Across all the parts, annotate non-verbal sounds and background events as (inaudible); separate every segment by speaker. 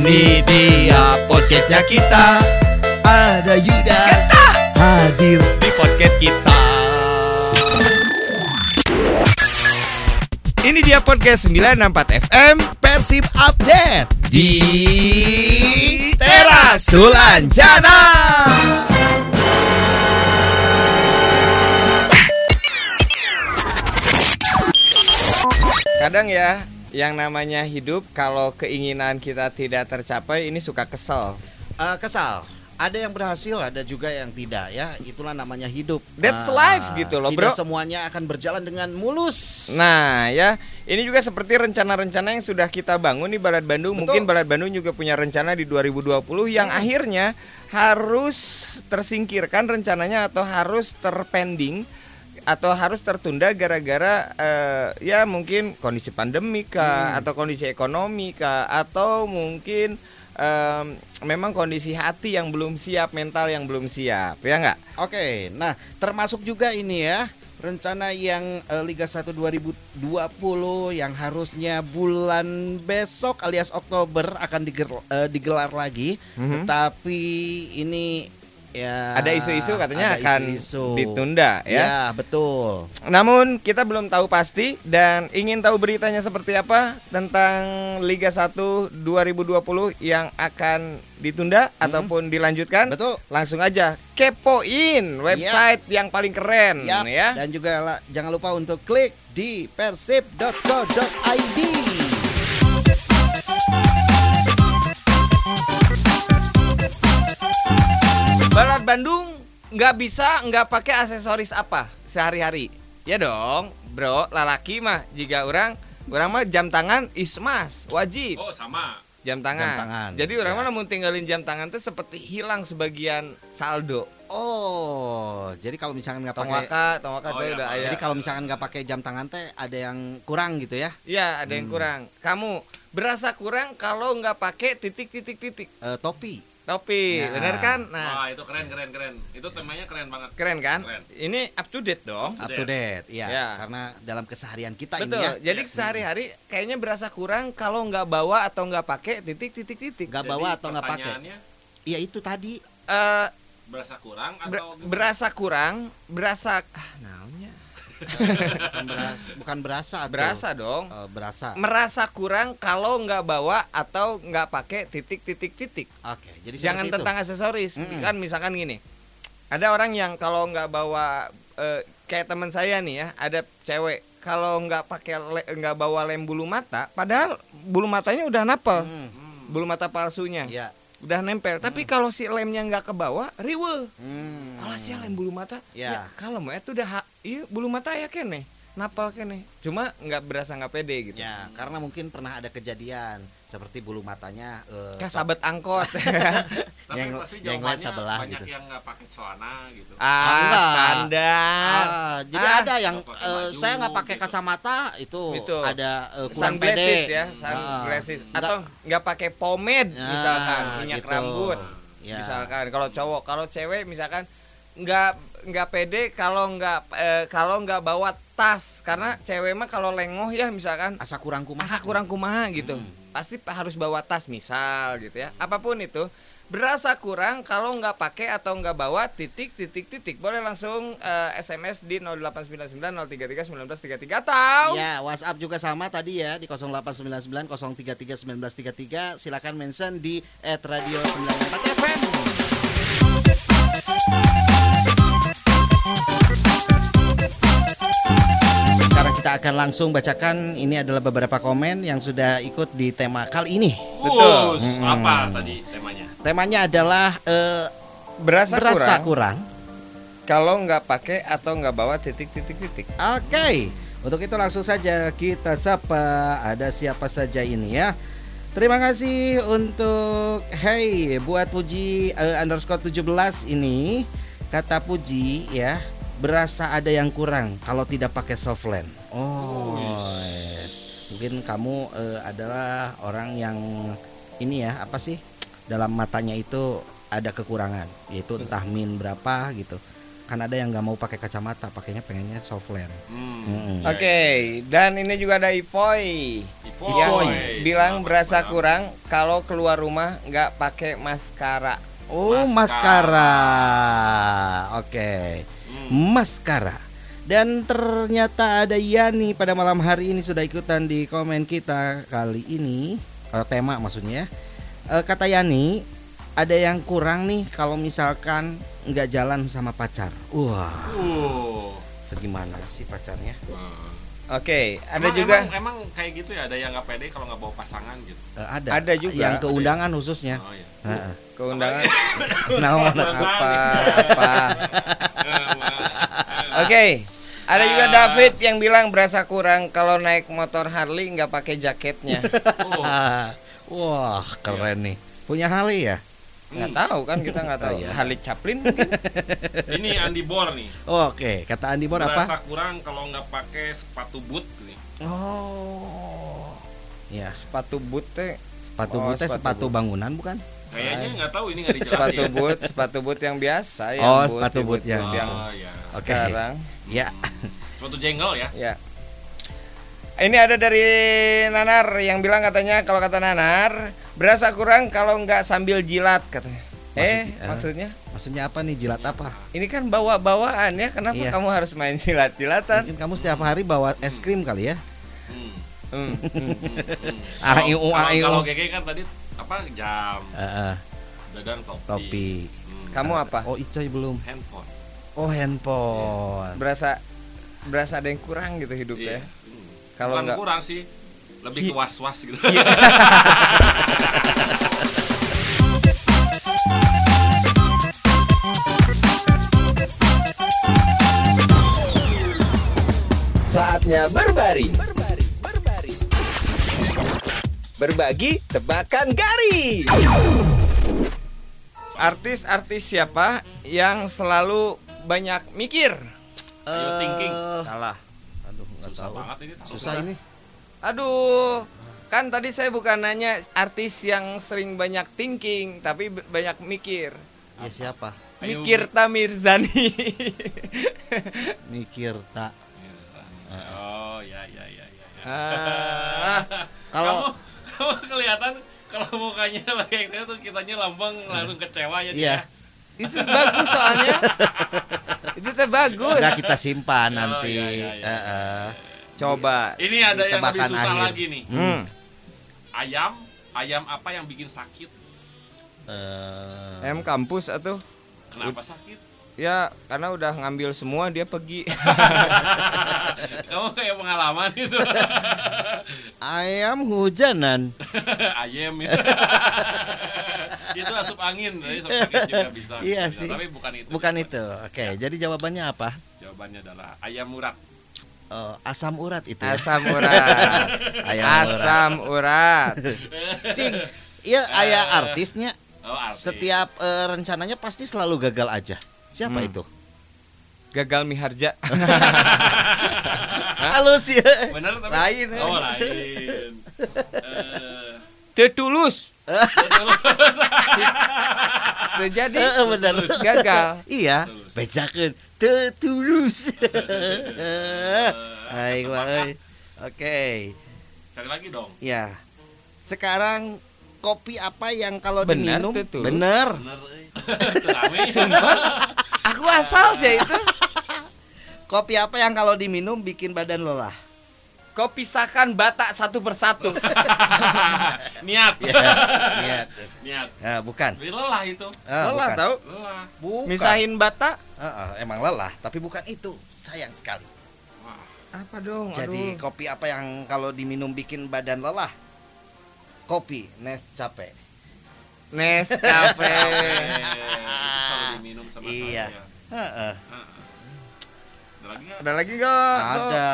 Speaker 1: Ini dia podcastnya kita. Ada Yuda. Hadir di podcast kita. Ini dia podcast 964 FM Persib Update Di Teras Sulanjana.
Speaker 2: Kadang ya, yang namanya hidup kalau keinginan kita tidak tercapai ini suka kesel.
Speaker 3: Eh, kesal. Ada yang berhasil, ada juga yang tidak ya. Itulah namanya hidup.
Speaker 2: That's
Speaker 3: Ah,
Speaker 2: life gitu loh,
Speaker 3: tidak
Speaker 2: bro.
Speaker 3: semuanya akan berjalan dengan mulus.
Speaker 2: Nah, ya, ini juga seperti rencana-rencana yang sudah kita bangun di Balad Bandung.
Speaker 3: Betul.
Speaker 2: Mungkin Balad Bandung juga punya rencana di 2020 yang akhirnya harus tersingkirkan rencananya atau harus terpending atau harus tertunda gara-gara eh, ya mungkin kondisi pandemi kah atau kondisi ekonomi kah atau mungkin em, memang kondisi hati yang belum siap, mental yang belum siap, ya nggak?
Speaker 3: Oke, nah termasuk juga ini ya rencana yang eh, Liga 1 2020 yang harusnya bulan besok alias Oktober akan diger- eh, digelar lagi,
Speaker 2: Mhm.
Speaker 3: tetapi ini ya
Speaker 2: Ada isu-isu katanya
Speaker 3: ada
Speaker 2: akan
Speaker 3: isu-isu.
Speaker 2: ditunda ya.
Speaker 3: Ya, betul.
Speaker 2: Namun kita belum tahu pasti dan ingin tahu beritanya seperti apa tentang Liga 1 2020 yang akan ditunda ataupun dilanjutkan.
Speaker 3: Betul.
Speaker 2: Langsung aja kepoin website yang paling keren
Speaker 3: Yap,
Speaker 2: ya.
Speaker 3: Dan juga jangan lupa untuk klik di persib.co.id.
Speaker 2: Bandung nggak bisa nggak pakai aksesoris apa sehari-hari. Ya dong, bro, lalaki mah jika orang orang mah jam tangan ismas wajib.
Speaker 4: Oh sama.
Speaker 2: jam tangan.
Speaker 3: Jam tangan,
Speaker 2: Jadi orang
Speaker 3: ya.
Speaker 2: mana mau tinggalin jam tangan tuh seperti hilang sebagian saldo.
Speaker 3: Oh, jadi kalau misalkan nggak pakai
Speaker 2: waka, tong waka
Speaker 4: Oh, iya,
Speaker 2: udah aya.
Speaker 3: Jadi kalau misalkan nggak pakai jam tangan teh ada yang kurang gitu ya?
Speaker 2: Iya, ada yang
Speaker 3: Hmm.
Speaker 2: kurang. Kamu berasa kurang kalau nggak pakai titik titik titik
Speaker 3: Eh, topi.
Speaker 2: Topi,
Speaker 3: Nah.
Speaker 2: bener kan? Nah,
Speaker 4: Wah itu keren keren keren. Itu temanya keren banget.
Speaker 2: keren kan?
Speaker 4: Keren.
Speaker 2: Ini up to date dong.
Speaker 3: Up to date, iya.
Speaker 2: Ya.
Speaker 3: Karena dalam keseharian kita
Speaker 2: Betul.
Speaker 3: ini ya
Speaker 2: Jadi sehari-hari kayaknya berasa kurang kalau nggak bawa atau nggak pakai titik titik titik.
Speaker 3: nggak bawa atau nggak pakai. Iya itu tadi.
Speaker 2: Eh,
Speaker 4: Berasa kurang
Speaker 2: ber-
Speaker 4: atau gimana?
Speaker 2: berasa kurang, berasa ah, naonnya?
Speaker 3: Bukan, bera- bukan berasa.
Speaker 2: Berasa dong.
Speaker 3: Eh, berasa.
Speaker 2: merasa kurang kalau nggak bawa atau nggak pakai titik-titik-titik.
Speaker 3: Oke, jadi
Speaker 2: Jangan
Speaker 3: itu.
Speaker 2: tentang aksesoris.
Speaker 3: Mm-mm.
Speaker 2: Kan misalkan gini, ada orang yang kalau nggak bawa eh, kayak teman saya nih ya, ada cewek kalau nggak pakai nggak bawa lem bulu mata, padahal bulu matanya udah napel,
Speaker 3: Hmm,
Speaker 4: Hmm.
Speaker 2: bulu mata palsunya
Speaker 3: Iya.
Speaker 2: Udah nempel. Tapi kalau si lemnya nggak ke bawah, riwe.
Speaker 3: Hmm.
Speaker 2: Alah sih lem bulu mata.
Speaker 3: Ya.
Speaker 2: kalau mau itu udah ha- iya bulu mata ya kene, napal kene. Cuma nggak berasa nggak pede gitu.
Speaker 3: Ya, karena mungkin pernah ada kejadian seperti bulu matanya eh,
Speaker 2: Kayak sabet angkot. (laughs)
Speaker 4: Tapi
Speaker 3: yang-
Speaker 4: pasti
Speaker 3: yang lain sebelah
Speaker 4: banyak
Speaker 3: gitu.
Speaker 4: yang nggak pakai celana gitu.
Speaker 2: ah,
Speaker 3: enggak.
Speaker 2: standar.
Speaker 3: Ah, jadi
Speaker 2: Ah.
Speaker 3: ada yang eh,
Speaker 4: baju,
Speaker 3: saya nggak pakai
Speaker 4: gitu.
Speaker 3: kacamata itu,
Speaker 2: Itu.
Speaker 3: ada eh, kurang
Speaker 2: Sunglasses
Speaker 3: pede
Speaker 2: ya,
Speaker 3: Ah,
Speaker 2: sunglasses.
Speaker 3: nggak-
Speaker 2: Atau nggak pakai pomade
Speaker 3: Ya,
Speaker 2: misalkan, minyak
Speaker 3: gitu.
Speaker 2: rambut.
Speaker 3: Ya.
Speaker 2: Misalkan kalau cowok, kalau cewek misalkan nggak nggak pede kalau nggak eh, kalau nggak bawa tas karena cewek mah kalau lengoh ya misalkan
Speaker 3: asa kurang kumaha
Speaker 2: masa kurang kumaha gitu.
Speaker 3: Hmm.
Speaker 2: Pasti pa- harus bawa tas misal gitu ya. Apa pun itu berasa kurang kalau nggak pakai atau nggak bawa titik titik titik boleh langsung eh, SMS di 0899 atau
Speaker 3: Ya, WhatsApp juga sama tadi ya di 0899 033 1933 silakan mention di @radio94 kita akan langsung bacakan ini adalah beberapa komen yang sudah ikut di tema kali ini.
Speaker 2: Betul.
Speaker 3: Hmm.
Speaker 4: Apa tadi temanya?
Speaker 3: Temanya adalah eh,
Speaker 2: berasa,
Speaker 3: berasa
Speaker 2: kurang
Speaker 3: kurang.
Speaker 2: kalau nggak pakai atau nggak bawa titik titik titik.
Speaker 3: Oke, untuk itu langsung saja kita sapa ada siapa saja ini ya. Terima kasih untuk Hey buat Puji eh, underscore 17 ini kata Puji ya berasa ada yang kurang kalau tidak pakai softland. Oh, yes. mungkin kamu eh, adalah orang yang ini ya apa sih dalam matanya itu ada kekurangan yaitu entah min berapa gitu. kan ada yang nggak mau pakai kacamata pakainya pengennya soft lens
Speaker 4: Hmm.
Speaker 3: Mm-mm.
Speaker 4: Ya,
Speaker 2: Oke, dan ini juga ada Ipoy
Speaker 4: Ipoy.
Speaker 2: yang
Speaker 4: Ipoy.
Speaker 2: bilang
Speaker 4: Selamat
Speaker 2: berasa
Speaker 4: malam.
Speaker 2: kurang kalau keluar rumah nggak pakai maskara.
Speaker 3: oh
Speaker 4: Maskara.
Speaker 3: maskara oke
Speaker 4: Hmm.
Speaker 3: Maskara dan ternyata ada Yani pada malam hari ini sudah ikutan di komen kita kali ini eh, tema maksudnya Eh, kata Yani ada yang kurang nih kalau misalkan nggak jalan sama pacar wah
Speaker 4: Uh.
Speaker 3: segimana sih pacarnya.
Speaker 2: Oke, ada
Speaker 4: Emang-
Speaker 2: juga
Speaker 4: emang, emang kayak gitu ya ada yang nggak pede kalau nggak bawa pasangan gitu.
Speaker 3: Eh, ada
Speaker 2: Ada juga.
Speaker 3: yang keundangan khususnya
Speaker 4: Oh iya.
Speaker 3: Heeh.
Speaker 2: keundangan (laughs)
Speaker 3: nah,
Speaker 2: apa apa. Oke, ada juga
Speaker 4: Ah.
Speaker 2: David yang bilang berasa kurang kalau naik motor Harley nggak pakai jaketnya.
Speaker 4: Oh,
Speaker 3: Ah, (laughs) wah keren nih punya Harley ya
Speaker 2: Nggak tahu kan kita nggak tahu. (laughs)
Speaker 3: Oh, iya.
Speaker 2: Harley Chaplin mungkin. (laughs)
Speaker 4: ini Andi Bor nih.
Speaker 3: oke kata Andi Bor apa
Speaker 4: Berasa kurang kalau nggak pakai sepatu boot nih.
Speaker 3: oh ya
Speaker 2: sepatu boot teh
Speaker 3: sepatu
Speaker 2: Oh,
Speaker 3: boot teh
Speaker 2: sepatu
Speaker 3: sepatu
Speaker 2: boot.
Speaker 3: bangunan bukan
Speaker 4: Kayaknya nggak tahu ini nggak dijelasin.
Speaker 2: sepatu
Speaker 4: ya.
Speaker 2: boot, sepatu boot yang biasa yang
Speaker 3: Oh,
Speaker 2: boot,
Speaker 3: sepatu boot
Speaker 2: boot
Speaker 3: yang-
Speaker 2: yang
Speaker 4: Oh ya.
Speaker 3: Oke.
Speaker 2: sekarang.
Speaker 3: ya
Speaker 4: Sepatu jenggol ya.
Speaker 2: Ya. Ini ada dari Nanar yang bilang katanya kalau kata Nanar berasa kurang kalau nggak sambil jilat katanya. Eh,
Speaker 3: Maksud- eh.
Speaker 2: maksudnya
Speaker 3: maksudnya apa nih jilat apa
Speaker 2: ini kan bawa-bawaan ya. Kenapa
Speaker 3: Iya.
Speaker 2: kamu harus main (laughs) jilat-jilatan?
Speaker 3: mungkin kamu setiap hari bawa es krim kali ya
Speaker 4: Hmm.
Speaker 2: Hmm, hmm. (laughs)
Speaker 4: Hmm, hmm.
Speaker 3: Ah,
Speaker 4: Kalau-
Speaker 3: ah,
Speaker 4: kalau- Gege kan tadi apa jam,
Speaker 3: Heeh,
Speaker 4: dadan topi.
Speaker 3: topi
Speaker 4: Hmm.
Speaker 2: Kamu apa?
Speaker 3: oh Icoy belum
Speaker 4: handphone.
Speaker 3: Oh handphone
Speaker 2: Berasa berasa ada yang kurang gitu hidupnya.
Speaker 4: Iya. Hmm.
Speaker 2: Kalau nggak-
Speaker 4: kurang sih, lebih ke was-was gitu. (laughs)
Speaker 1: Saatnya berbaring. Berbagi tebakan garis.
Speaker 2: Artis-artis siapa yang selalu banyak mikir?
Speaker 4: Ayo thinking.
Speaker 3: Eh,
Speaker 2: Salah.
Speaker 3: aduh nggak
Speaker 4: Susah
Speaker 3: tahu
Speaker 4: banget ini. tahu.
Speaker 3: susah ini
Speaker 2: Aduh, kan tadi saya bukan nanya artis yang sering banyak thinking, tapi banyak mikir.
Speaker 3: ya siapa
Speaker 4: Ayo,
Speaker 2: Mikir Tamirzani.
Speaker 3: mikir tak
Speaker 4: Oh ya ya ya ya. ya.
Speaker 2: ah, (laughs)
Speaker 3: kalau
Speaker 4: kamu, kamu kelihatan kalau mukanya lagi ekstrim terus kitanya lambang langsung kecewa ya.
Speaker 3: Iya.
Speaker 2: Itu bagus soalnya. (laughs) itu teh bagus.
Speaker 3: udah kita simpan
Speaker 4: Oh,
Speaker 3: nanti
Speaker 4: iya, iya, iya.
Speaker 3: Eh, eh.
Speaker 2: Coba.
Speaker 4: Ini ada yang lebih susah
Speaker 3: akhir.
Speaker 4: lagi nih.
Speaker 2: Hmm.
Speaker 4: Ayam, ayam apa yang bikin sakit?
Speaker 3: Eh,
Speaker 2: M kampus atau
Speaker 4: Kenapa sakit?
Speaker 2: ya karena udah ngambil semua dia pergi. (laughs)
Speaker 4: Kamu kayak pengalaman itu.
Speaker 3: ayam hujanan (laughs)
Speaker 4: Ayam itu. Itu asup angin, jadi asup (laughs) angin juga bisa.
Speaker 3: Iya
Speaker 4: Bisa,
Speaker 3: sih.
Speaker 4: Tapi bukan itu.
Speaker 3: bukan
Speaker 4: jawabannya.
Speaker 3: itu oke jadi jawabannya apa
Speaker 4: Jawabannya adalah ayam urat.
Speaker 3: Eh, asam urat itu ya?
Speaker 2: Asam urat. (laughs)
Speaker 3: ayam urat
Speaker 2: Asam urat.
Speaker 3: cing iya ayah artisnya
Speaker 4: Oh, artis.
Speaker 3: setiap eh, rencananya pasti selalu gagal aja siapa
Speaker 2: Hmm.
Speaker 3: itu
Speaker 2: Gagal miharja. (laughs)
Speaker 3: halus ya
Speaker 4: Bener tapi
Speaker 2: Lain, ya.
Speaker 4: Oh, lain.
Speaker 2: Tetulus. Terjadi (laughs)
Speaker 3: benar
Speaker 2: gagal.
Speaker 3: iya bejakeun teu tulus
Speaker 4: eh,
Speaker 3: Hai, euy. Oke.
Speaker 4: Sekali lagi dong.
Speaker 3: Ya. Sekarang kopi apa yang kalau
Speaker 2: Benar,
Speaker 3: diminum
Speaker 2: tuh, tuh.
Speaker 3: bener
Speaker 4: Bener. eh. (laughs)
Speaker 2: Aku asal sih itu.
Speaker 3: kopi apa yang kalau diminum bikin badan lelah
Speaker 2: Kau pisahkan batak satu persatu. (laughs) (laughs)
Speaker 4: Niat.
Speaker 3: Niat.
Speaker 4: Niat.
Speaker 3: Nah, bukan
Speaker 4: lelah itu.
Speaker 3: Ah,
Speaker 2: Lelah
Speaker 3: bukan.
Speaker 2: tahu.
Speaker 4: Lelah.
Speaker 3: bukan
Speaker 2: Misahin batak.
Speaker 3: Ah, ah, emang lelah tapi bukan itu sayang sekali
Speaker 4: Wah.
Speaker 2: Apa dong?
Speaker 3: jadi kopi apa yang kalau diminum bikin badan lelah kopi Nescafe
Speaker 2: Nescafe. (laughs)
Speaker 4: Diminum sama
Speaker 3: Iya. Heeh.
Speaker 4: Heeh. Ada lagi nggak?
Speaker 2: Ada
Speaker 3: ada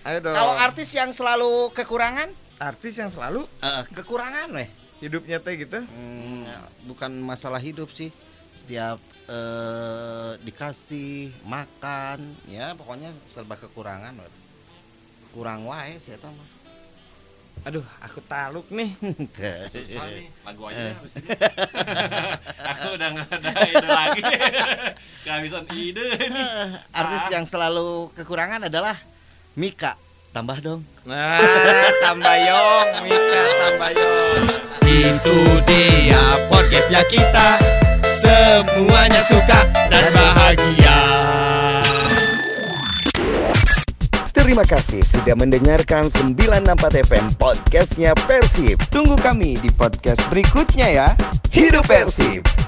Speaker 2: Ayo dong.
Speaker 3: kalau artis yang selalu kekurangan
Speaker 2: artis yang selalu
Speaker 3: eh, kekurangan weh
Speaker 2: hidupnya teh gitu.
Speaker 3: Hmm, bukan masalah hidup sih. Setiap eh, dikasih makan, ya pokoknya serba kekurangan. weh. Kurang wae sih eta mah.
Speaker 2: Aduh, aku taluk nih. (laughs)
Speaker 4: Susah nih, lagu aja deh habis ini. (laughs) Aku udah nggak ada ide lagi. (laughs) Kehabisan ide ini.
Speaker 3: Artis yang selalu kekurangan adalah Mika. Tambah dong.
Speaker 2: Nah, Tambayong, Mika Tambayong.
Speaker 1: Itu dia podcastnya kita Semuanya suka dan bahagia Terima kasih sudah mendengarkan 964 FM podcastnya Persib
Speaker 2: Tunggu kami di podcast berikutnya ya.
Speaker 1: Hidup Persib